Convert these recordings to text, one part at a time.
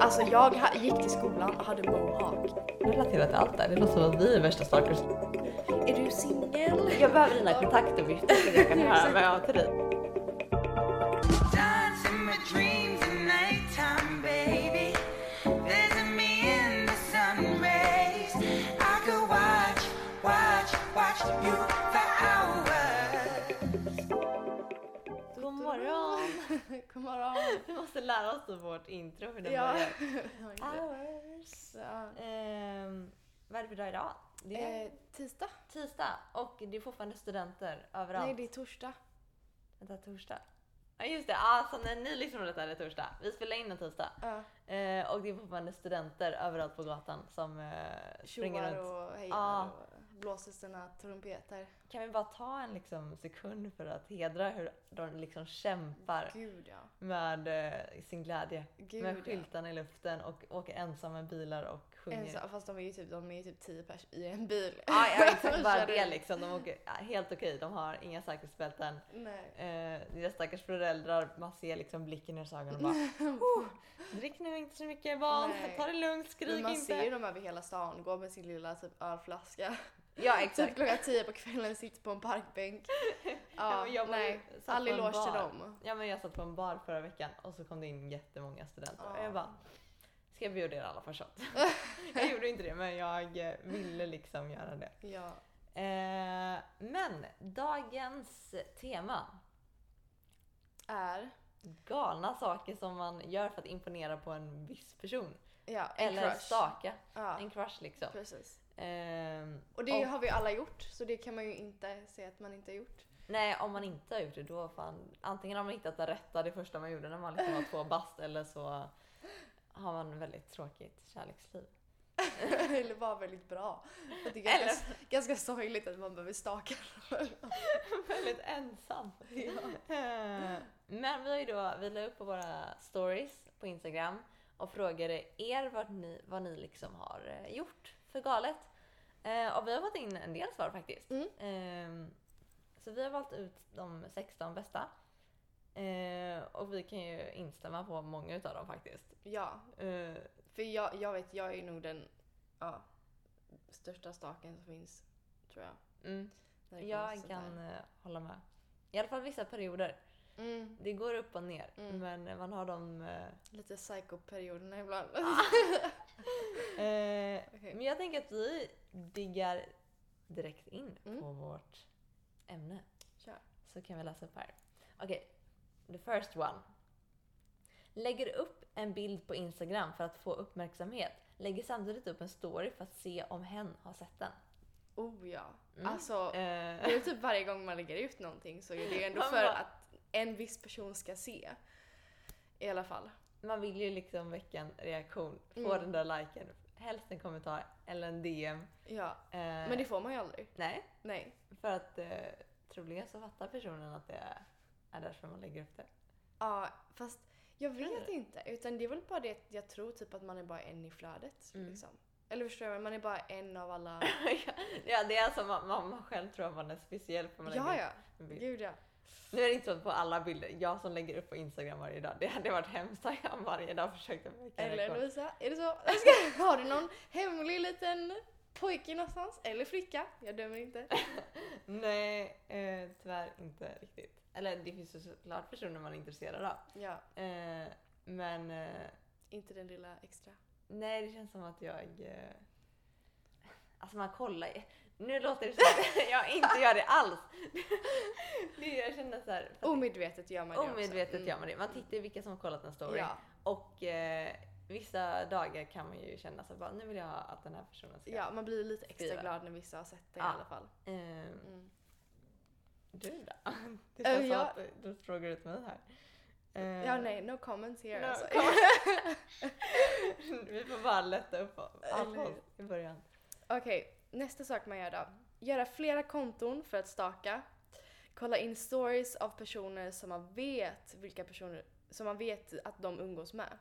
Alltså jag gick till skolan och hade mohawk. Du relaterar till allt där. Det låter som att vi är värsta stalkers. Är du singel? Jag behöver dina kontaktuppgifter så jag kan höra vad jag har till dig. Morgon. Vi måste lära oss vårt intro hur den Ja. börjar. Hours. Ja. Ehm, vad är det för dag idag? Det är Eh, tisdag? tisdag och det är fortfarande studenter överallt. Nej, det är torsdag. Vänta, torsdag? Ja just det, alltså när ni lyssnar på detta är det torsdag. Vi spelar in en tisdag. Ja. Eh, och det är fortfarande studenter överallt på gatan som eh, springer runt. och hejar Ja. och blåser sina trumpeter. Kan vi bara ta en liksom, sekund för att hedra hur de liksom kämpar Gud ja. med eh, sin glädje. Gud, med ja. skyltarna i luften och åker ensamma med bilar och sjunger. Ensam, fast de är ju typ, de är typ 10 pers i en bil. Ja, ja exakt, bara det liksom. De åker ja, helt okej, de har inga säkerhetsbälten. Nej. Eh, deras stackars föräldrar, man ser liksom blicken i deras ögon och bara oh, Drick nu inte så mycket barn, Nej. ta det lugnt, skrik Men man inte. ser ju dem över hela stan, går med sin lilla typ ölflaska. Ja Typ exakt. klockan 10 på kvällen, sitter på en parkbänk. Ja, men jag nej. All eloge till dem. Ja men jag satt på en bar förra veckan och så kom det in jättemånga studenter och Ja. jag bara Ska jag bjuda er alla på shot? jag gjorde inte det men jag eh, ville liksom göra det. Ja. Eh, men dagens tema Är. galna saker som man gör för att imponera på en viss person. Ja, en Eller crush. staka. Ja, En crush liksom. precis. Ehm, Och det har vi alla gjort, så det kan man ju inte säga att man inte har gjort. Nej, om man inte har gjort det då fan. Antingen har man hittat det rätta det första man gjorde när man liksom var två bast eller så har man väldigt tråkigt kärleksliv. Eller var väldigt bra. För det är ganska, Eller- ganska sorgligt att man behöver staka. väldigt ensam. Eh, Men vi har ju då, vi la upp på våra stories på Instagram och frågade er vad ni, vad ni liksom har eh, gjort för galet. Eh, Och vi har fått in en del svar faktiskt. Mm. Eh, Så vi har valt ut de 16 bästa. Eh, Och vi kan ju instämma på många utav dem faktiskt. Ja, Eh, för jag, jag vet, jag är nog den ja, största staken som finns, tror jag. Mm, jag kan eh, hålla med. I alla fall vissa perioder. Mm, Det går upp och ner. Mm. Men man har de... eh, lite psykoperioderna ibland. Eh, Okej. Men jag tänker att vi diggar direkt in Mm. på vårt ämne. Kör. Så kan vi läsa upp här. Okej, the first one. Lägger upp en bild på Instagram för att få uppmärksamhet. Lägger samtidigt upp en story för att se om hen har sett den. Oh ja. Mm. Alltså, Eh, det är typ varje gång man lägger ut någonting så är det ändå för att en viss person ska se. I alla fall. man vill ju liksom väcka en reaktion. Få Mm. den där liken. Helst en kommentar eller en DM. Ja, Eh, men det får man ju aldrig. Nej, Nej. för att eh, troligen så fattar personen att det är, är därför man lägger upp det. Ja, fast jag vet inte. Utan det är väl bara det att jag tror typ att man är bara en i flödet. Mm. Liksom. Eller förstår jag? Man är bara en av alla. ja, det är alltså man, man, själv tror att man är speciell för man ja, lägger ja. upp en bild. Gud ja. Nu är det inte så på alla bilder, jag som lägger upp på Instagram varje dag, det hade varit hemskt om jag varje dag försökte väcka Eller rekord. Lovisa, är det så? Ska, har du någon hemlig liten pojke någonstans? Eller flicka? Jag dömer inte. Nej, eh, tyvärr inte riktigt. Eller det finns ju såklart personer man är intresserad av. Ja, Eh, men eh, inte den lilla extra. nej, det känns som att jag... Eh, alltså man kollar Nu låter det som att jag inte gör det alls. det, jag känner så här, Omedvetet gör man det Omedvetet också. gör man det. Man tittar ju vilka som har kollat en story. Ja, Och eh, vissa dagar kan man ju känna så bara, nu vill jag att den här personen ska... ja, man blir lite extra Skriva. glad när vissa har sett det i Ja. alla fall. Eh, Mm. du då? Det känns Eh, som att du, frågar ut mig här. Eh, Ja, nej, no comments here no alltså. Vi får bara lätta upp allt i början. Okej, nästa sak man gör då. Göra flera konton för att staka. Kolla in stories av personer som man vet vilka personer som man vet att de umgås med.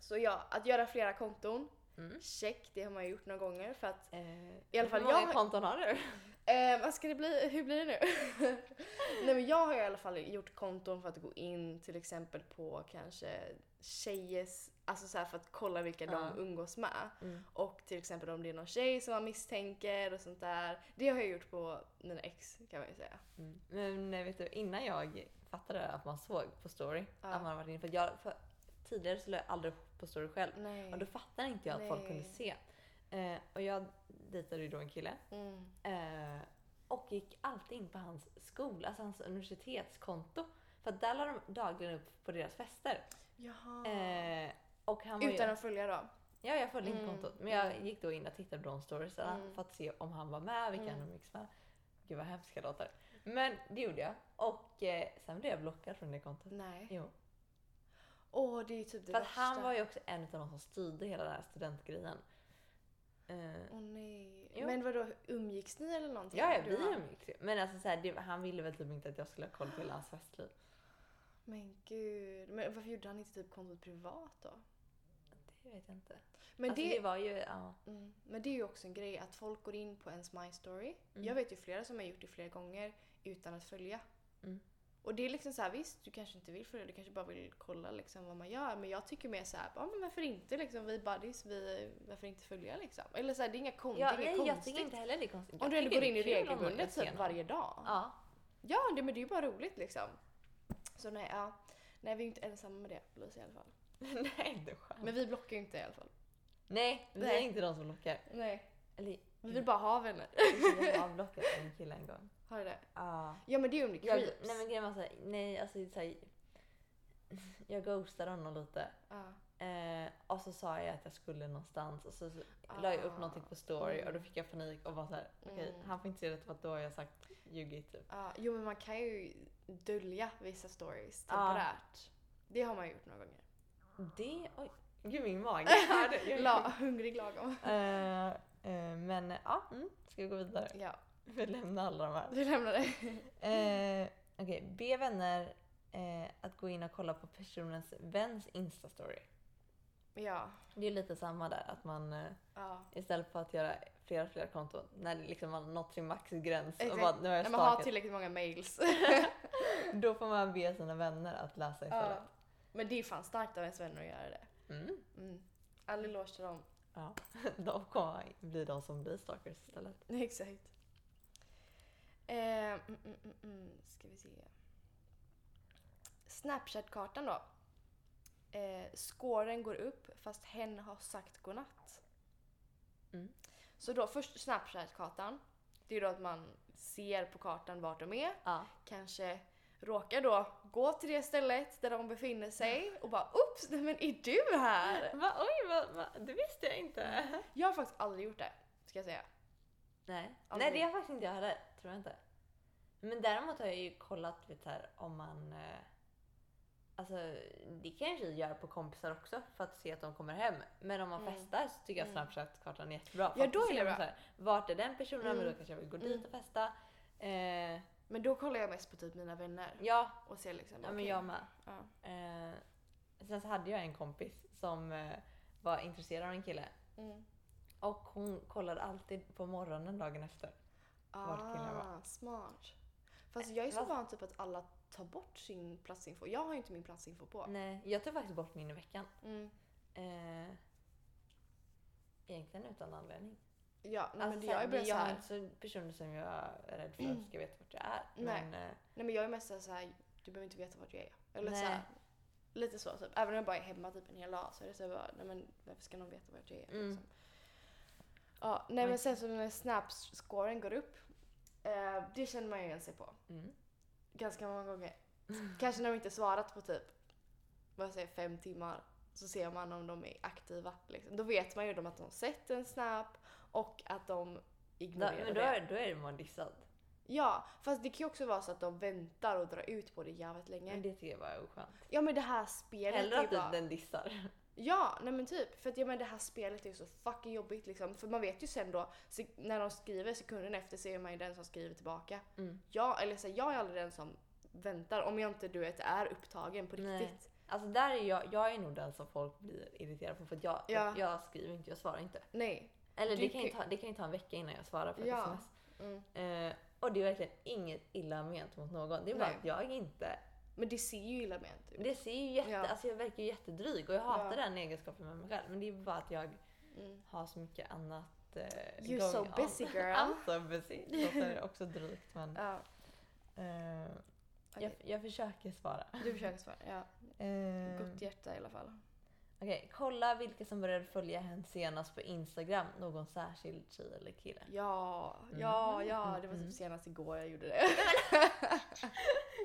Så ja, att göra flera konton. Mm. Check, det har man ju gjort några gånger för att Eh, I alla fall hur många jag- konton har du? Eh, vad ska det bli? Hur blir det nu? Nej men jag har i alla fall gjort konton för att gå in till exempel på kanske tjejers, alltså så för att kolla vilka Ja. de umgås med. Mm. Och till exempel om det är någon tjej som man misstänker och sånt där. Det har jag gjort på mina ex kan man ju säga. Mm. Men vet du, innan jag fattade att man såg på story Ja. att man varit inne för, jag, för tidigare så la jag aldrig på story själv. Nej. Och då fattade inte jag att folk kunde Nej. se. Eh, och jag dejtade ju då en kille. Mm. Eh, och gick alltid in på hans skola, alltså hans universitetskonto. För att där la de dagligen upp på deras fester. Jaha. Eh, och han Utan ju, att följa då? Ja, jag följde inte Mm, kontot. Men jag gick då in och tittade på de storiesarna Mm. för att se om han var med, vilka Mm. han umgicks med. Gud vad hemskt jag låter. Men det gjorde jag. Och eh, sen blev jag blockad från det kontot. Nej. Jo. Åh, det är typ det För att värsta. han var ju också en av de som styrde hela den här studentgrejen. Eh, Åh nej. Jo. Men vadå, umgicks ni eller någonting? ja, ja, vi umgicks ju. Men alltså, så här, det, han ville väl typ inte att jag skulle ha koll på hela hans festliv. Men gud. Men varför gjorde han inte typ kontot privat då? Det vet jag inte. Men, alltså, det, det var ju, ja. mm, men det är ju också en grej att folk går in på ens My Story. Mm. Jag vet ju flera som har gjort det flera gånger utan att följa. Mm. Och det är liksom så här, visst du kanske inte vill följa, du kanske bara vill kolla liksom vad man gör. Men jag tycker mer så här, ja men varför inte liksom, vi buddies, vi, varför inte följa liksom? Eller så här, det är inga kon- ja det är inget nej, jag konstigt. tycker inte heller det är konstigt. Om du Jag ändå går in i regelbundet typ varje dag. Ja. Ja, det, men det är ju bara roligt liksom. Så nej, ja. Nej, vi är inte ensamma med det, Louise i alla fall. nej, inte skönt. Men vi blockar ju inte i alla fall. Nej, vi Nej. är inte de som blockar. Nej. Eller, Vi vill bara ha vänner. jag har blockat en kille en gång. Har du det? Ja. Ja men det är ju under Jag, creeps. nej men grejen var såhär, nej alltså så här, jag ghostade honom lite. Ja. Eh, och så sa jag att jag skulle någonstans och så, så la jag upp någonting på story och då fick jag panik och var såhär, okej Mm. han får inte se det för att då har jag sagt ljugit typ. Ja, jo men man kan ju dölja vissa stories temporärt. Det har man gjort några gånger. Det, oj, gud min mage. La, hungrig lagom. Eh, eh, men ja, mm, ska vi gå vidare? Ja, Vi lämnar alla de här. vi lämnar det. Eh, Okej, be vänner eh, att gå in och kolla på personens väns instastory. Ja, Det är lite samma där, att man ja. istället för att göra flera flera konton, när liksom man nått sin maxgräns och Exakt. bara, nu har jag När man har tillräckligt många mails. då får man be sina vänner att läsa istället. ja. Men det är fan starkt av ens vänner att göra det. Mm. Mm. All eloge till dem. Ja. De kommer bli de som blir stalkers istället. Exakt. Eh, mm, mm, mm, mm. Ska vi se. Snapchat-kartan då. Eh, scoren går upp fast hen har sagt godnatt. Mm. Så då först Snapchat-kartan. Det är då att man ser på kartan vart de är. Ja. Kanske råkar då gå till det stället där de befinner sig och bara oops, nej men är du här? Va, oj, va, va, det visste jag inte. Jag har faktiskt aldrig gjort det, ska jag säga. Nej. Aldrig. Nej, det har faktiskt inte jag heller. Tror jag inte. Men däremot har jag ju kollat vet, här, om man... Eh, alltså, det kan jag ju göra på kompisar också för att se att de kommer hem. Men om man Mm. festar så tycker jag Mm. Snapchat-kartan är jättebra. För Ja, då är det bra. Så här, vart är den personen? Mm. Men då kanske jag vill gå dit Mm. och festa. Eh, Men då kollar jag mest på typ mina vänner ja, och ser liksom. ja, men okej. jag med. Ja. Eh, sen så hade jag en kompis som eh, var intresserad av en kille. Mm. Och hon kollade alltid på morgonen dagen efter. Vart killen var. Ah, smart. Fast jag är så van typ att alla tar bort sin platsinfo. Jag har ju inte min platsinfo på. Nej, jag tog faktiskt bort min i veckan. Mm. Eh, egentligen utan anledning. Ja, Alltså, men så jag är bara jag så har inte så personer som jag är rädd för att ska veta vart jag är. Nej. Men, eh, nej men jag är mest så här, så du behöver inte veta vart jag är. Eller så Nej. här, lite så typ. Även om jag bara är hemma typ en hel dag så är det så bara, nej men varför ska någon veta vart jag är? Mm. Liksom. Ja, nej men sen så när snapscoren går upp, eh, det känner man ju igen sig på. mm. Ganska många gånger. Kanske när de inte svarat på typ, vad säger fem timmar. Så ser man om de är aktiva. Liksom. Då vet man ju att de sett en snap och att de ignorerar men då det. är, då är det man dissad. Ja, fast det kan ju också vara så att de väntar och drar ut på det jävligt länge. Men det tycker jag bara är oskönt. Ja men det här spelet Hellre är ju att du- bara... den dissar. Ja, nej men typ. För att ja, men det här spelet är ju så fucking jobbigt liksom. För man vet ju sen då, när de skriver sekunden efter så är man ju den som skriver tillbaka. Mm. Jag, eller så här, jag är aldrig den som väntar om jag inte du vet är upptagen på Nej. riktigt. Alltså där är jag, jag är nog den som folk blir irriterade på för att jag, Ja. jag skriver inte, jag svarar inte. Nej. Eller Du det kan, ju ta, det kan ju ta en vecka innan jag svarar på ett Ja. sms. Mm. Eh, och det är verkligen inget illa ment mot någon. Det är bara Nej. att jag inte Men det ser ju illa med en typ. Det ser ju jätte, Ja. alltså jag verkar ju jättedryg och jag hatar Ja. den egenskapen med mig själv. Men det är bara att jag Mm. har så mycket annat eh, You're so on. busy girl. I'm so busy. Det låter också drygt men Ja, eh, okej. jag, jag försöker svara. Du försöker svara. Ja. Eh, Gott hjärta i alla fall. Okej, kolla vilka som började följa henne senast på Instagram. Någon särskild tjej eller kille. Ja, Mm. ja, ja. Det var Mm. typ senast igår jag gjorde det.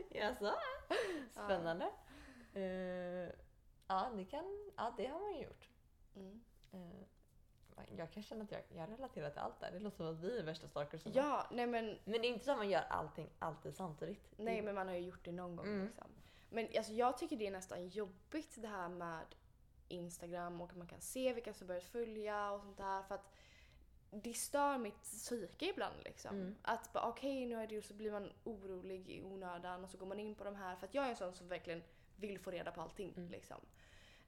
Jaså? Spännande. Eh, ja, det kan, ja, det har man ju gjort. Mm. Eh, jag kan känna att jag, jag relaterar till allt där. Det låter som att vi är värsta stalkers. Ja, nej men, Men det är inte så att man gör allting alltid samtidigt. nej men man har ju gjort det någon gång Mm. liksom. Men alltså, jag tycker det är nästan jobbigt det här med Instagram och man kan se vilka som börjat följa och sånt där för att det stör mitt psyke ibland liksom. Mm. Att bara okej nu är det och så blir man orolig i onödan och så går man in på de här för att jag är en sån som verkligen vill få reda på allting Mm. liksom.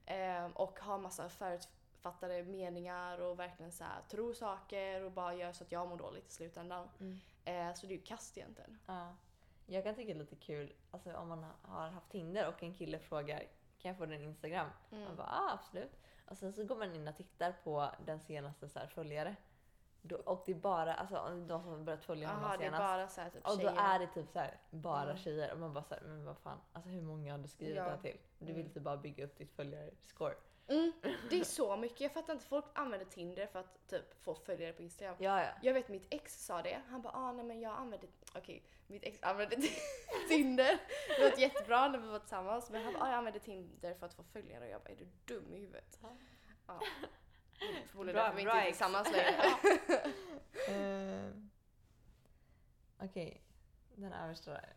Ehm, och har massa förutfattade meningar och verkligen så här, tror saker och bara gör så att jag mår dåligt i slutändan. Mm. Eh, så det är ju kast egentligen. Ja. Jag kan tycka det är lite kul alltså, om man har haft Tinder och en kille frågar kan jag få din Instagram? Mm. Man bara ah, absolut. Och sen så går man in och tittar på den senaste så här, följare. Då, och det är bara alltså, de som har börjat följa honom Jaha, det är senast. bara så här, typ och då tjejer. är det typ så här, bara Mm. tjejer och man bara såhär, men vad fan, alltså hur många har du skrivit Ja. det här till? Du vill Mm. typ bara bygga upp ditt följarscore. Mm, det är så mycket. Jag fattar inte. Folk använder Tinder för att typ få följare på Instagram. Ja, ja. Jag vet mitt ex sa det. Han bara ah nej men jag använder... Okej, mitt ex använde Tinder. Det var jättebra när vi var tillsammans. Men han bara ah, jag använder Tinder för att få följare. Och jag bara är du dum i huvudet? Ja. Ja. Förmodligen Bra- därför vi inte är tillsammans längre. Eh, Okej, den översta där.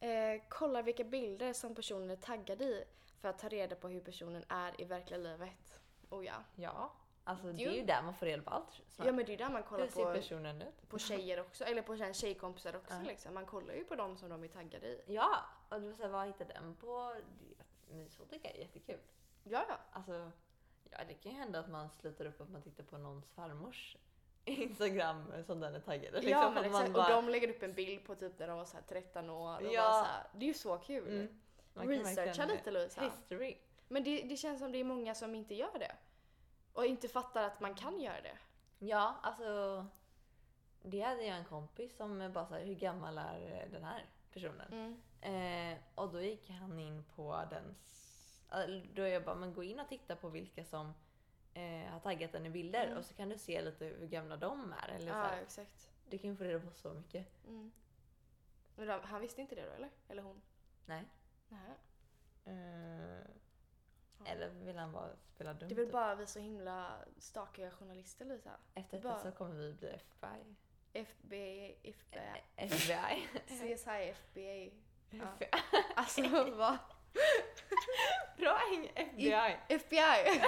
Eh, kolla vilka bilder som personen är taggad i för att ta reda på hur personen är i verkliga livet. Oh ja. Ja, alltså det är ju där man får reda på allt. snart. Ja men det är där man kollar Hur på, personen ut? på tjejer också. Eller på tjej- tjejkompisar också Ja. liksom. Man kollar ju på dem som de är taggade i. Ja, och du säger vad hittade den på? Men så tycker jag är jättekul. Ja ja. Alltså, ja det kan ju hända att man slutar upp att man tittar på någons farmors Instagram som den är taggad. Liksom, ja men exakt. bara- Och de lägger upp en bild på typ när de var så här 13 år. Och Ja. så här, det är ju så kul. Mm. Researcha lite Louisa. History. Men det, det känns som det är många som inte gör det. Och inte fattar att man kan göra det. Ja, alltså. Det hade jag en kompis som bara sa hur gammal är den här personen? Eh, och då gick han in på den... Då jag bara, men gå in och titta på vilka som eh, har taggat den i bilder Mm. och så kan du se lite hur gamla de är. Eller så Ja här. exakt. Du kan ju få reda på så mycket. Mm. Då- han visste inte det då eller? Eller hon? Nej. Nej. Eh, Ja. Eller vill han bara spela dumt? Det är väl typ? bara vi så himla stakiga journalister Lisa. Efter bara- detta så kommer vi bli FBI. FBI, FBI, FBI. CSI, FBI. Ja. FBI. Alltså vad? Bra FBI. FBI! FBI.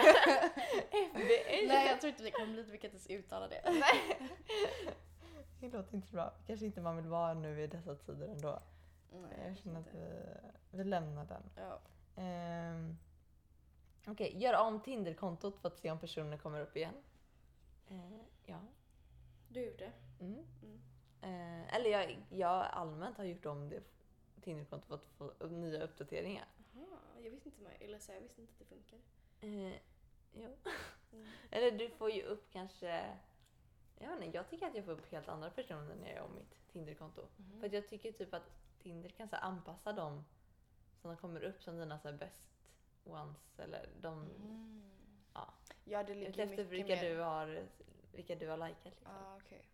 Nej jag tror inte vi kommer bli, vi kan inte ens uttala det. Nej. Det låter inte bra. Kanske inte man vill vara nu i dessa tider ändå. Nej, Jag känner att vi, vi lämnar den. Ja. Um, Okej, gör om Tinder-kontot för att se om personen kommer upp igen. Eh, ja. Du gjorde. Mm. Mm. Eh, eller jag, jag allmänt har gjort om det Tinder-kontot för att få nya uppdateringar. Jaha, jag visste inte, eller så jag visste inte att det funkar. Eh, jo. Mm. Eller du får ju upp kanske... Jag vet inte, jag tycker att jag får upp helt andra personer när jag gör om mitt Tinder-konto. Mhm. För jag tycker typ att Tinder kan så anpassa dem som de kommer upp som dina så här ones eller de Mm. Ja. Ja, det ligger efter mycket vilka mer... du har vilka du har likat liksom. Ja, okej.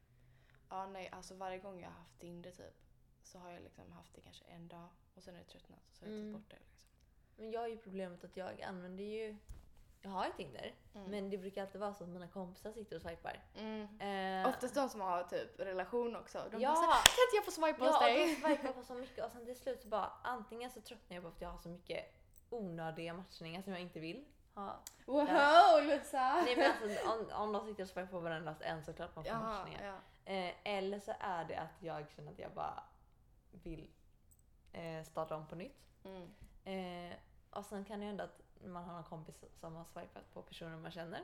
Ja, nej, alltså varje gång jag har haft Tinder typ så har jag liksom haft det kanske en dag och sen är det tröttnat och så har jag Mm. tagit bort det. Liksom. Men jag har ju problemet att jag använder ju jag har ju Tinder, Mm. men det brukar alltid vara så att mina kompisar sitter och swipar. Mm. Eh, Oftast de som har typ relation också. De Ja. bara såhär, kan inte jag få swipa hos Ja, och dig? de swipar på så mycket och sen till slut så bara antingen så tröttnar jag på att jag har så mycket onödiga matchningar som jag inte vill ha. Wow, Lisa! Nej men alltså om, om de sitter och swipar på varandra en så klart man får Jaha, matchningar. ja. Eh, eller så är det att jag känner att jag bara vill eh, starta om på nytt. Mm. Eh, och sen kan det hända att man har en kompis som har swipat på personer man känner.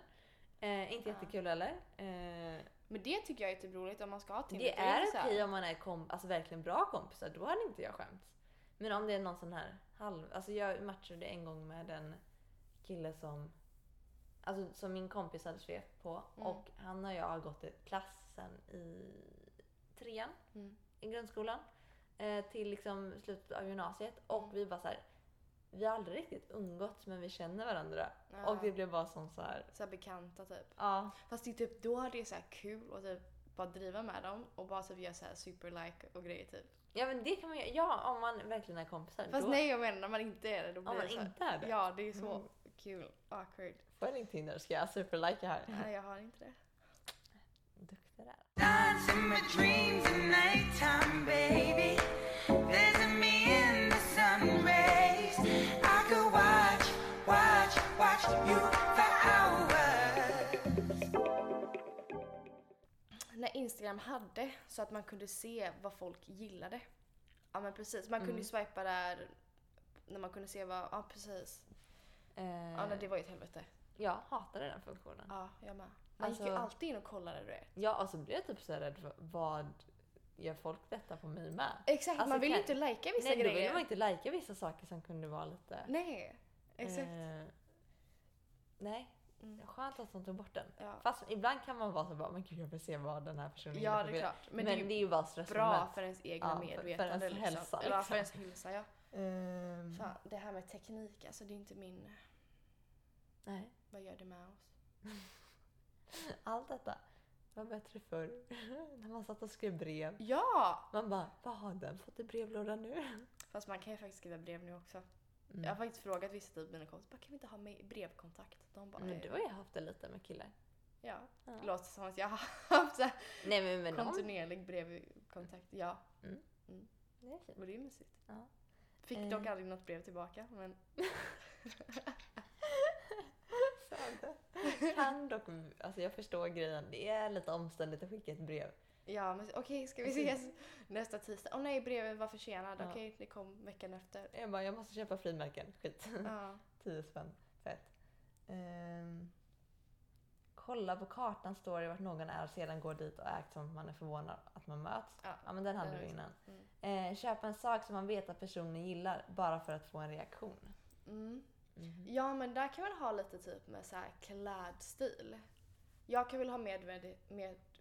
Eh, inte Ja. jättekul heller. Eh, Men det tycker jag är typ roligt om man ska ha Tinder. det är så okej om man är kom, alltså verkligen bra kompisar, då hade inte jag skämts. Men om det är någon sån här halv... Alltså jag matchade en gång med en kille som... Alltså som min kompis hade svept på. Mm. Och han och jag har gått i klass sen i trean Mm. i grundskolan. Eh, till liksom slutet av gymnasiet. Och Mm. vi bara så här. Vi har aldrig riktigt umgåtts men vi känner varandra. Ja. Och det blev bara som så här. Så här bekanta typ. Ja, Fast det typ, då hade det så här kul och typ bara driva med dem och bara typ göra så här super like och grejer typ. Ja men det kan man göra. Ja, om man verkligen är kompisar. Fast då, nej jag menar när man inte är det då blir Om man det så här, inte är det. Ja det är så Mm. kul. Awkward. Får jag din Tinder? Ska jag superlika här? Nej jag har inte det. Duktig där. Watch you Instagram hade så att man kunde se vad folk gillade. Ja men precis, man kunde Mm. ju swipa där när man kunde se vad, ja precis. Eh, Ja nej, det var ju ett helvete. Jag hatade den funktionen. Ja jag med. Man gick ju Alltså- alltid in och kollade du vet. Ja, och så blev jag typ så rädd för vad gör folk detta på mig med? Exakt, Alltså, man vill ju inte lika vissa Nej, då grejer. vill man inte lajka vissa saker som kunde vara lite... Nej, exakt. Eh, nej, Mm. skönt att de tog bort den. Ja. Fast ibland kan man vara så bara, men gud jag vill se vad den här personen ja det är bild." klart. Men, Men, det är det ju är ju bara bra stressmoment. för ens egna Ja, för- för medvetande. ens liksom. hälsa, Ja, för liksom. ens hälsa ja. Ehm, Fan, det här med teknik, alltså det är inte min... nej, Vad gör det med oss? allt detta var bättre förr. När man satt och skrev brev. Ja! Man bara, vad har den fått i brevlådan nu? Fast man kan ju faktiskt skriva brev nu också. Mm. Jag har faktiskt frågat vissa typ mina kompisar, bara, kan vi inte ha med brevkontakt? De bara, Men "Eh, du har ju haft det lite med killar. ja. Ja. Det låter som att jag har haft så här Nej men någon. kontinuerlig brevkontakt. Ja, Det är fint. och det är mysigt. Ja. Fick Eh. dock aldrig något brev tillbaka, men Kan dock, alltså jag förstår grejen. Det är lite omständigt att skicka ett brev. Ja, men okej, ska vi ses nästa tisdag? Åh nej, brevet var försenat. Ja. Okej, det kom veckan efter. Jag bara, jag måste köpa frimärken. Skit. Ja. 10 spänn. Fett. Ehm, kolla på kartan står det vart någon är och sedan går dit och ägt som man är förvånad att man möts. Ja, Ja men den hade du har innan. Mm. Eh, köpa en sak som man vet att personen gillar bara för att få en reaktion. Mm. Mhm. Ja, men där kan man ha lite typ med så här klädstil. Jag kan väl ha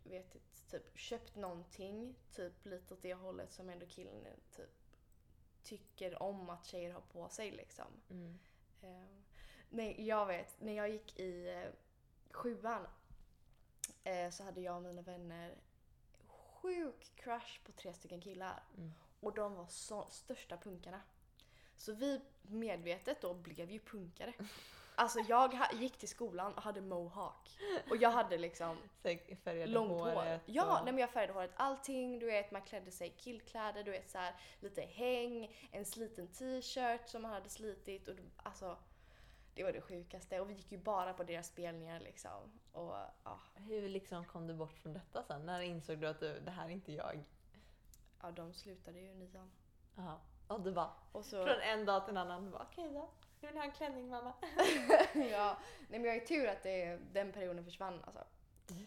medvetet, medvetet typ köpt någonting, typ lite åt det hållet som ändå killen typ tycker om att tjejer har på sig liksom. Mm. Eh, nej, jag vet, när jag gick i eh, sjuan eh, så hade jag och mina vänner sjuk crush på tre stycken killar. Mm. Och de var så, största punkarna. Så vi medvetet då blev ju punkare. Alltså jag gick till skolan och hade mohawk. Och jag hade liksom färgade långt hår. Ja, och- nej men jag färgade håret. Allting, du vet man klädde sig i killkläder, du vet så här lite häng, en sliten t-shirt som man hade slitit och alltså det var det sjukaste. Och vi gick ju bara på deras spelningar liksom. Och ja, Hur liksom kom du bort från detta sen? När insåg du att du, det här är inte jag? ja de slutade ju nian. Jaha. Och du bara, Och så... från en dag till en annan, okej då. Nu vill jag ha en klänning mamma. ja, nej men jag är tur att det, den perioden försvann alltså.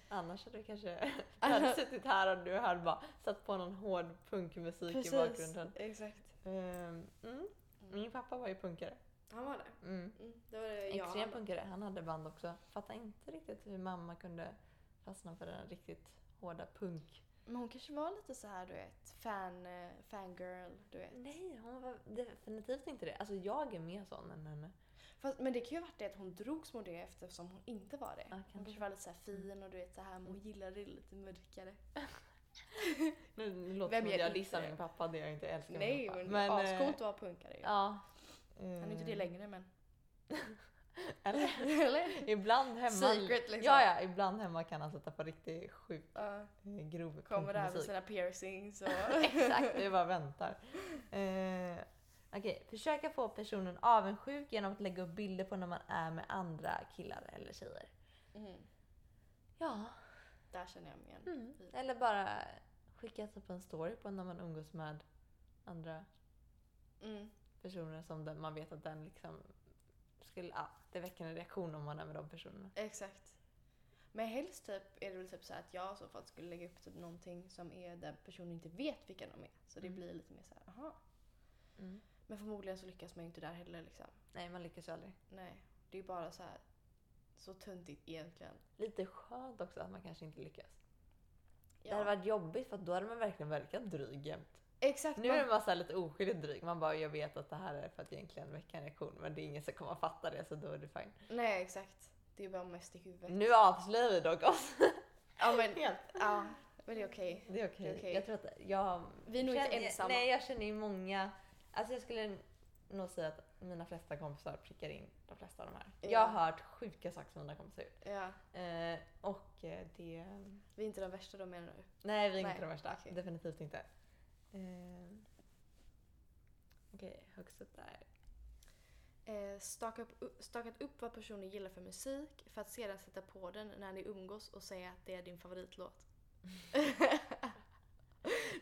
Annars hade du kanske hade suttit här och du hade bara satt på någon hård punkmusik i bakgrunden. exakt. Ehm, mm. Min pappa var ju punkare. Han var det. Mm. Mm, det var det jag Extrem punkare. Han hade band också. Fattar inte riktigt hur mamma kunde fastna för den riktigt hårda punk. Men hon kanske var lite så här du vet, fan, eh, fangirl, du vet. Nej, hon var definitivt inte det. Alltså jag är mer sån än henne. Fast, men det kan ju ha varit det att hon drogs mot det eftersom hon inte var det. Ja, hon kanske. kanske var lite så här fin och du vet så här, men hon gillade det lite mörkare. Nu, låter Vem det som att jag dissar min pappa, det jag inte älskar Nej, min pappa. men, Men, eh, ascoolt att vara punkare ju. Ja. Han är inte det Eh, längre men. Eller? Eller? Ibland hemma. Secret liksom. Ja, ja, ibland hemma kan han sätta på riktigt sjukt eh, grov kommer där med sina piercings och... Exakt, vi bara väntar. Eh, Okej, försöka få personen avundsjuk genom att lägga upp bilder på när man är med andra killar eller tjejer. Mhm, Ja. Där känner jag mig igen. Mm. Eller bara skicka typ en story på när man umgås med andra Mm. personer som den, man vet att den liksom skulle, ja, det en reaktion om man är med de personerna. Exakt. Men helst typ är det väl typ så att jag i så fall skulle lägga upp typ någonting som är där personen inte vet vilka de är. Så det Mm. blir lite mer så här, aha. Mm. Men förmodligen så lyckas man ju inte där heller liksom. Nej, man lyckas ju aldrig. Nej, det är bara så här så töntigt egentligen. Lite skönt också att man kanske inte lyckas. Det Ja. hade varit jobbigt för då hade man verkligen verkat dryg jämt. Exakt. Nu man- är det bara så lite oskyldigt dryg. Man bara, jag vet att det här är för att egentligen väcka en reaktion men det är ingen som kommer att fatta det så då är det fine. Nej, exakt. Det är bara mest i huvudet. Nu avslöjar vi dock oss. Ja, men, Helt. ja, men det är okej. Det är okej. Är okej. Jag tror att jag... Vi är nog inte känner- ensamma. Nej, jag känner ju många... Alltså jag skulle nog säga att mina flesta kompisar prickar in de flesta av de här. Ja. Jag har hört sjuka saker som mina kompisar gjort. Ja. Eh, och eh, det... Vi är inte de värsta då menar du? Nej, vi är Nej, inte de värsta. Definitivt inte. Eh, Okej, högst upp där. Eh, staka upp, stakat upp vad personen gillar för musik för att sedan sätta på den när ni umgås och säga att det är din favoritlåt.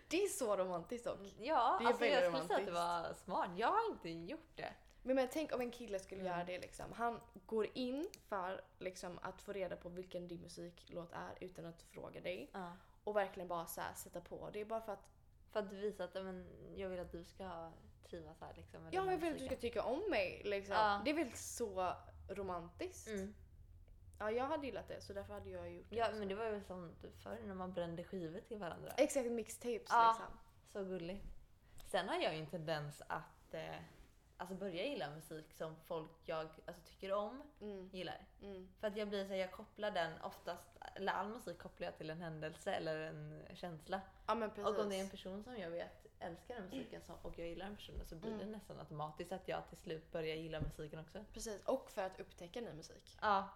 det är så romantiskt dock. Ja, Det är alltså jag skulle säga att det var smart. Jag har inte gjort det. Men, men tänk om en kille skulle Mm. göra det liksom. Han går in för liksom, att få reda på vilken din musiklåt är utan att fråga dig. Och verkligen bara så här, sätta på. Det är bara för att För att visa att men, jag vill att du ska trivas här liksom. ja, jag vill att du ska tycka om mig. Liksom. Ja. Det är väl så romantiskt? Mm. Ja, jag hade gillat det så därför hade jag gjort det. Ja, också. men det var ju som typ förr när man brände skivor till varandra. Exakt, mixtapes Ja. liksom. Så gulligt. Sen har jag ju en tendens att eh, alltså börja gilla musik som folk jag alltså, tycker om Mm, gillar. mm. För att jag blir så här, jag kopplar den oftast, eller all musik kopplar jag till en händelse eller en känsla. Ja men. Och om det är en person som jag vet älskar den musiken som, och jag gillar den personen så blir Mm. det nästan automatiskt att jag till slut börjar gilla musiken också. Precis, och för att upptäcka ny musik. Ja.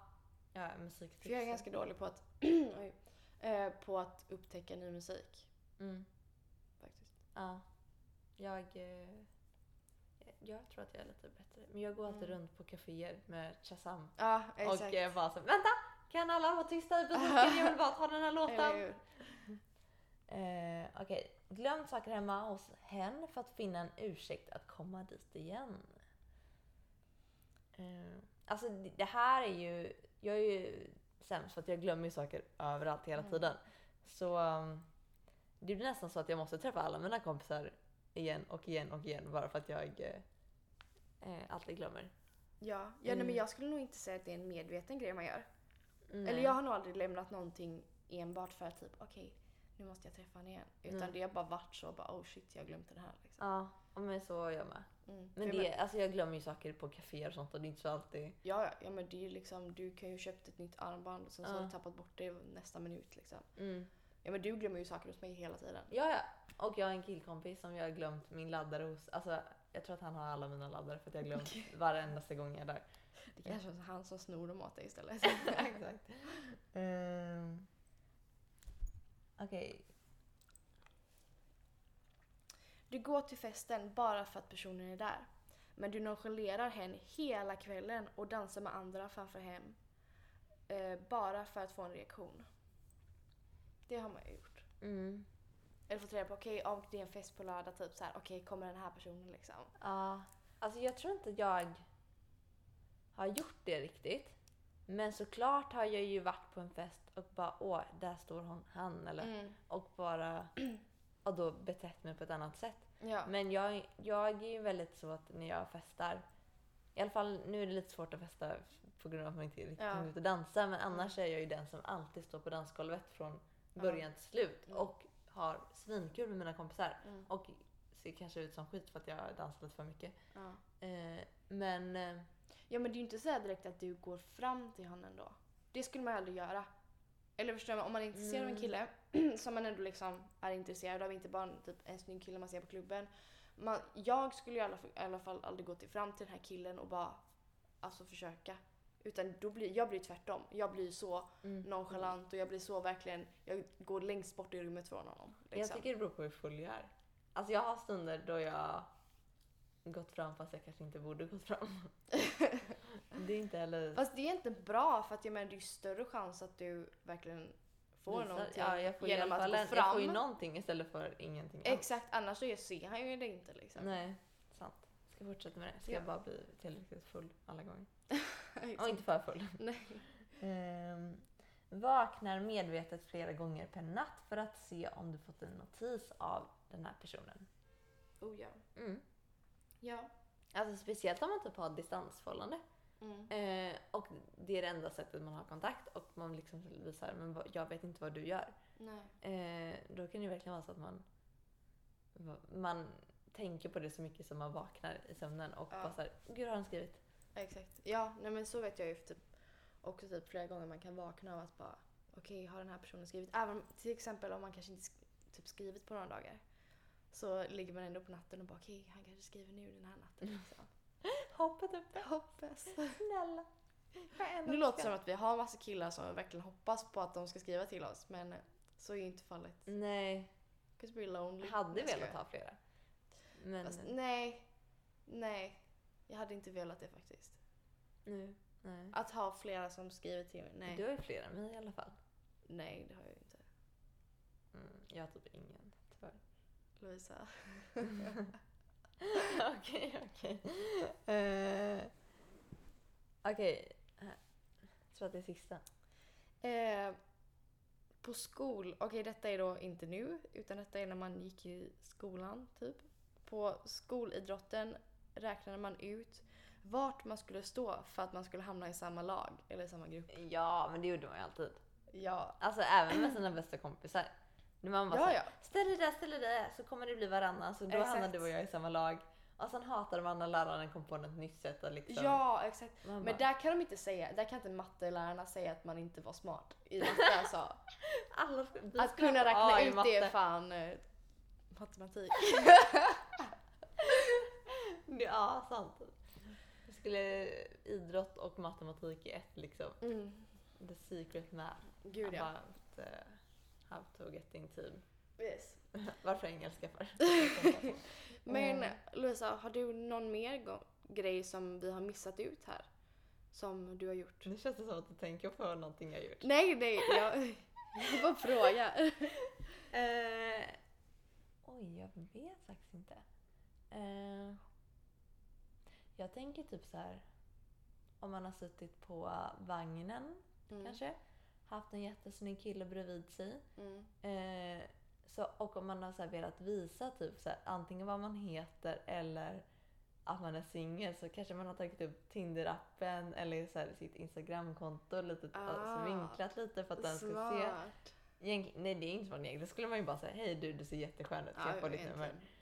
Ja, musiktips. För jag är ganska dålig på att, oj, eh, på att upptäcka ny musik. Mm. Faktiskt. Ja. Jag, eh, jag tror att jag är lite bättre. Men jag går alltid Mm. runt på kaféer med Shazam. Ja, exakt. Och eh, bara så, vänta! Kan alla vara tysta i butiken? Jag vill bara ta den här låten. Eh, Okej, glöm saker hemma hos hen för att finna en ursäkt att komma dit igen. Eh, alltså det- här är ju, jag är ju sämst för att jag glömmer saker överallt hela Mm. tiden. Så um, det blir nästan så att jag måste träffa alla mina kompisar igen och igen och igen bara för att jag eh, eh, alltid glömmer. Ja, ja Mm. men jag skulle nog inte säga att det är en medveten grej man gör. Nej. Eller jag har nog aldrig lämnat någonting enbart för att typ okej, nu måste jag träffa honom igen. Utan Nej. det har bara varit så bara oh shit jag har glömt den här liksom. Ja, ja, men så är jag med. Mm. Men det, alltså jag glömmer ju saker på kaféer och sånt och det är inte så alltid... Ja, ja, ja men det är ju liksom, du kan ju köpt ett nytt armband och sen så har Ja. du tappat bort det nästa minut liksom. Mm. Ja men du glömmer ju saker hos mig hela tiden. Ja, ja. Och jag har en killkompis som jag har glömt min laddare hos. Alltså, jag tror att han har alla mina laddare för att jag har glömt varenda gång jag är där. Det kanske är han som snor dem åt dig istället. Exakt. Um, Okej. Du går till festen bara för att personen är där. Men du nonchalerar hen hela kvällen och dansar med andra framför hem. Eh, bara för att få en reaktion. Det har man ju gjort. Mm. Eller fått reda på, okej, om det är en fest på lördag, typ så här, okej, kommer den här personen liksom? Ja. Alltså jag tror inte jag har gjort det riktigt. Men såklart har jag ju varit på en fest och bara åh, där står hon, han eller Mm. och bara och då betett mig på ett annat sätt. Ja. Men jag, jag är ju väldigt så att när jag festar, i alla fall nu är det lite svårt att festa på grund av att man inte riktigt Ja. ut och dansa, men annars är jag ju den som alltid står på dansgolvet från början till slut Mm. och har svinkul med mina kompisar. Mm. Och ser kanske ut som skit för att jag dansar lite för mycket. Ja. Eh, men eh, ja men det är ju inte så direkt att du går fram till honom då. Det skulle man ju aldrig göra. Eller förstår du, om man är intresserad av en Mm. kille som man ändå liksom är intresserad av, inte bara typ en snygg kille man ser på klubben. Man, jag skulle i alla, fall, i alla fall aldrig gå till fram till den här killen och bara alltså försöka. Utan då blir, jag blir tvärtom. Jag blir så mm. nonchalant och jag blir så verkligen, jag går längst bort i rummet från honom. jag Liksom. tycker det beror på hur full jag är. Alltså jag har stunder då jag gått fram fast jag kanske inte borde gått fram. det är inte heller... Fast det är inte bra för att jag menar det är ju större chans att du verkligen får visar- någonting ja, jag får i genom att gå fram. Jag får ju någonting istället för ingenting alls. Exakt, annars så är- ser han ju det inte liksom. Nej, sant. Ska fortsätta med det. Ska Ja. jag bara bli tillräckligt full alla gånger. Exakt. Och inte för full. Nej. Ehm, vaknar medvetet flera gånger per natt för att se om du fått en notis av den här personen. Oh ja. Mm. Ja. Alltså speciellt om man typ har distansförhållande. Mm. Eh, och det är det enda sättet man har kontakt och man liksom visar men vad- jag vet inte vad du gör. Nej. Eh, då kan det verkligen vara så att man, man tänker på det så mycket som man vaknar i sömnen och Ja. bara såhär, gud har han skrivit? Exakt. Ja, nej men så vet jag ju typ också typ flera gånger man kan vakna av att bara okej, har den här personen skrivit? Även till exempel om man kanske inte sk- typ skrivit på några dagar. Så ligger man ändå på natten och bara okej, han kanske skriver nu den här natten. Liksom. Hoppet uppe, hoppas. snälla. Nu låter det som att vi har massa killar som verkligen hoppas på att de ska skriva till oss men så är ju inte fallet. Nej, 'Cause we're lonely. hade velat ha flera. Men Fast, nej. Nej. Jag hade inte velat det faktiskt. nu, nej. Att ha flera som skriver till mig. Nej. Du har ju fler än mig i alla fall. Nej, det har jag ju inte. Mm, jag har typ ingen, tyvärr. Lovisa. Okej, okej. Eh, Okej, jag tror att det är sista. Eh, på skol, okej detta är då inte nu, utan detta är när man gick i skolan typ. På skolidrotten räknade man ut vart man skulle stå för att man skulle hamna i samma lag eller i samma grupp. Ja, men det gjorde man ju alltid. Ja. Alltså även med sina bästa kompisar. När man bara Ja, såhär, ja. ställ dig där, ställ dig där, så kommer det bli varannan. Så då Exakt. hamnar du och jag i samma lag. Och sen hatade man när läraren kom på något nytt sätt att liksom... Ja, exakt. Man Men bara, där kan de inte säga, där kan inte mattelärarna säga att man inte var smart. I matte alltså. alla, Att kunna räkna ut det är fan eh, matematik. Ja, sant. Vi skulle idrott och matematik i ett liksom. Mm. The secret math. Gud ja. About uh, how to get in team. Yes. Varför engelska för? Men Mm. Louisa, har du någon mer grej som vi har missat ut här? Som du har gjort? Nu känns det som att du tänker på någonting jag gjort. Nej, nej, jag, jag bara frågar. Eh, oj, jag vet faktiskt inte. Eh, jag tänker typ så här. Om man har suttit på vagnen Mm. kanske. Haft en jättesnygg kille bredvid sig. Mm. Eh, så, och om man har så velat visa typ så här, antingen vad man heter eller att man är singel så kanske man har tagit upp Tinder-appen eller så här, sitt Instagram-konto lite, Ah. alltså vinklat lite för att den ska se. Smart. Egent- nej det är inte smart egentligen. Då skulle man ju bara säga hej du, du ser jätteskön ut. Kan jag få ditt nummer? egentligen.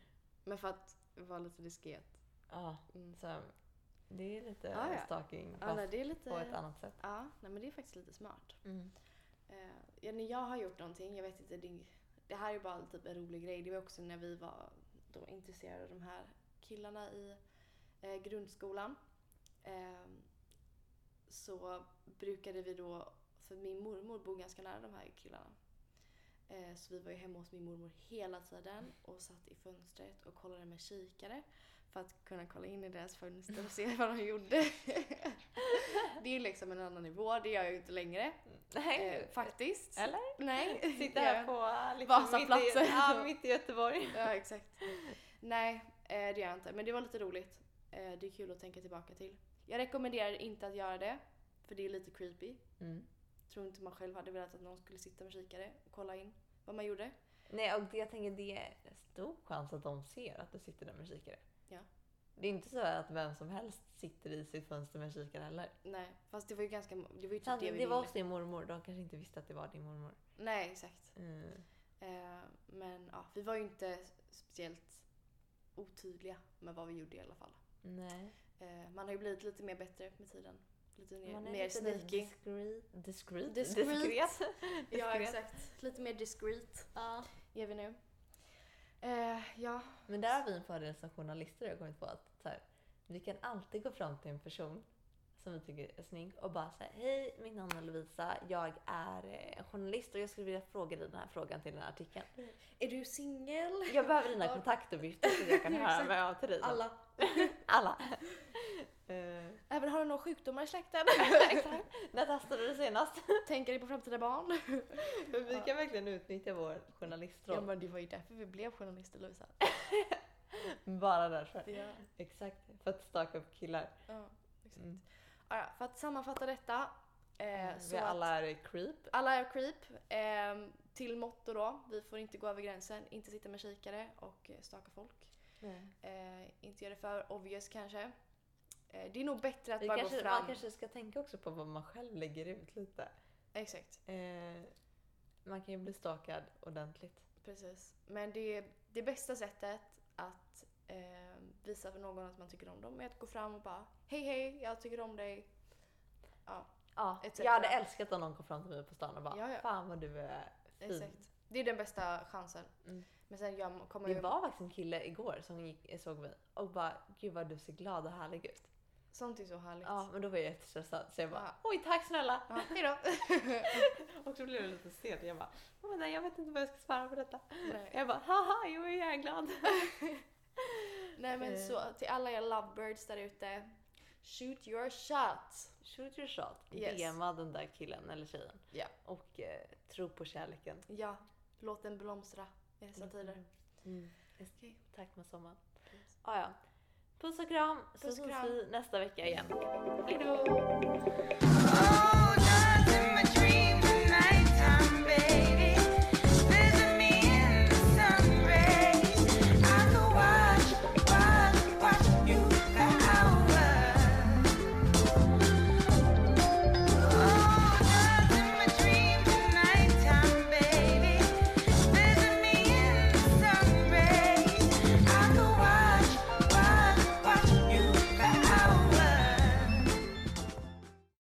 Men för att vara lite diskret. Ja, Mm. så det är lite Ah, ja. stalking fast nej, lite... på ett annat sätt. Ja, nej, men det är faktiskt lite smart. Mm. Ja, när jag har gjort någonting, jag vet inte, det, det här är bara typ en rolig grej. Det var också när vi var då intresserade av de här killarna i eh, grundskolan. Eh, så brukade vi då, för min mormor bor ganska nära de här killarna. Eh, så vi var ju hemma hos min mormor hela tiden och satt i fönstret och kollade med kikare för att kunna kolla in i deras fönster och se vad de gjorde. det är liksom en annan nivå, det gör jag ju inte längre. Nej, Eh, faktiskt. eller? Nej. Sitta här på liksom, mitt, i, Vasaplatsen. ja, mitt i Göteborg. Ja, exakt. Nej, eh, det gör jag inte. Men det var lite roligt. Eh, det är kul att tänka tillbaka till. Jag rekommenderar inte att göra det, för det är lite creepy. Mm. Tror inte man själv hade velat att någon skulle sitta med kikare och kolla in vad man gjorde. Nej, och jag tänker det är stor chans att de ser att du sitter där med kikare. Ja. Det är inte så att vem som helst sitter i sitt fönster med kikare heller. Nej, fast det var ju ganska... Det var ju typ Så det vi det var hos din mormor, de kanske inte visste att det var din mormor. Nej, exakt. Mm. Eh, men ja, vi var ju inte speciellt otydliga med vad vi gjorde i alla fall. Nej. Eh, man har ju blivit lite mer bättre med tiden. Lite mer, Man är mer lite sneaky. Discreet. Discreet? Discreet. Diskret. Ja, exakt. Lite mer discreet Ja. är vi nu. Eh, ja, Men där har vi en fördel som journalister har kommit på att så här, vi kan alltid gå fram till en person som vi tycker är snygg och bara säga hej mitt namn är Lovisa, jag är eh, journalist och jag skulle vilja fråga dig den här frågan till den här artikeln. är du singel? Jag behöver dina kontaktuppgifter så jag kan höra mig av till dig. Alla. Alla. Eh, Även har du några sjukdomar i släkten? Exakt. När testade du senast? Tänker du på framtida barn? vi kan verkligen utnyttja vår Ja, journalistroll. men det var ju därför vi blev journalister Lovisa. Bara därför. Ja, Exakt. För att staka upp killar. ja exakt. Mm. Ja, för att sammanfatta detta. Eh, så vi alla är creep. alla är creep. Eh, till motto då, vi får inte gå över gränsen, inte sitta med kikare och eh, staka folk. Eh, inte göra det för obvious kanske. Eh, det är nog bättre att Det bara kanske, gå fram. man kanske ska tänka också på vad man själv lägger ut lite. Exakt, Eh, man kan ju bli stakad ordentligt. precis. Men det, det bästa sättet att eh, visa för någon att man tycker om dem är att gå fram och bara Hej hej, jag tycker om dig. Ja, Ja, Etc. jag hade älskat om någon kom fram till mig på stan och bara Ja, ja. Fan vad du är fin. exakt. Det är den bästa chansen. Mm. Men sen gör, kommer Det ju... var faktiskt en kille igår som gick, såg mig och bara Gud vad du ser glad och härlig ut. Sånt är så härligt. Ja men då var jag jättestressad så jag bara Ja. Oj tack snälla! Ja, hejdå. Och så blev det lite sent jag bara "Åh, men nej, jag vet inte vad jag ska svara på detta. Nej. Jag bara haha jag är glad. Nej men Eh. så till alla er lovebirds där ute. Shoot your shot. Shoot your shot. Yes. DMa den där killen eller tjejen. Ja. Och eh, tro på kärleken. Ja, låt den blomstra i dessa tider. Mm. Okej. Tack med sommaren. Ah, ja. Puss och kram, så ses vi nästa vecka igen. Hejdå!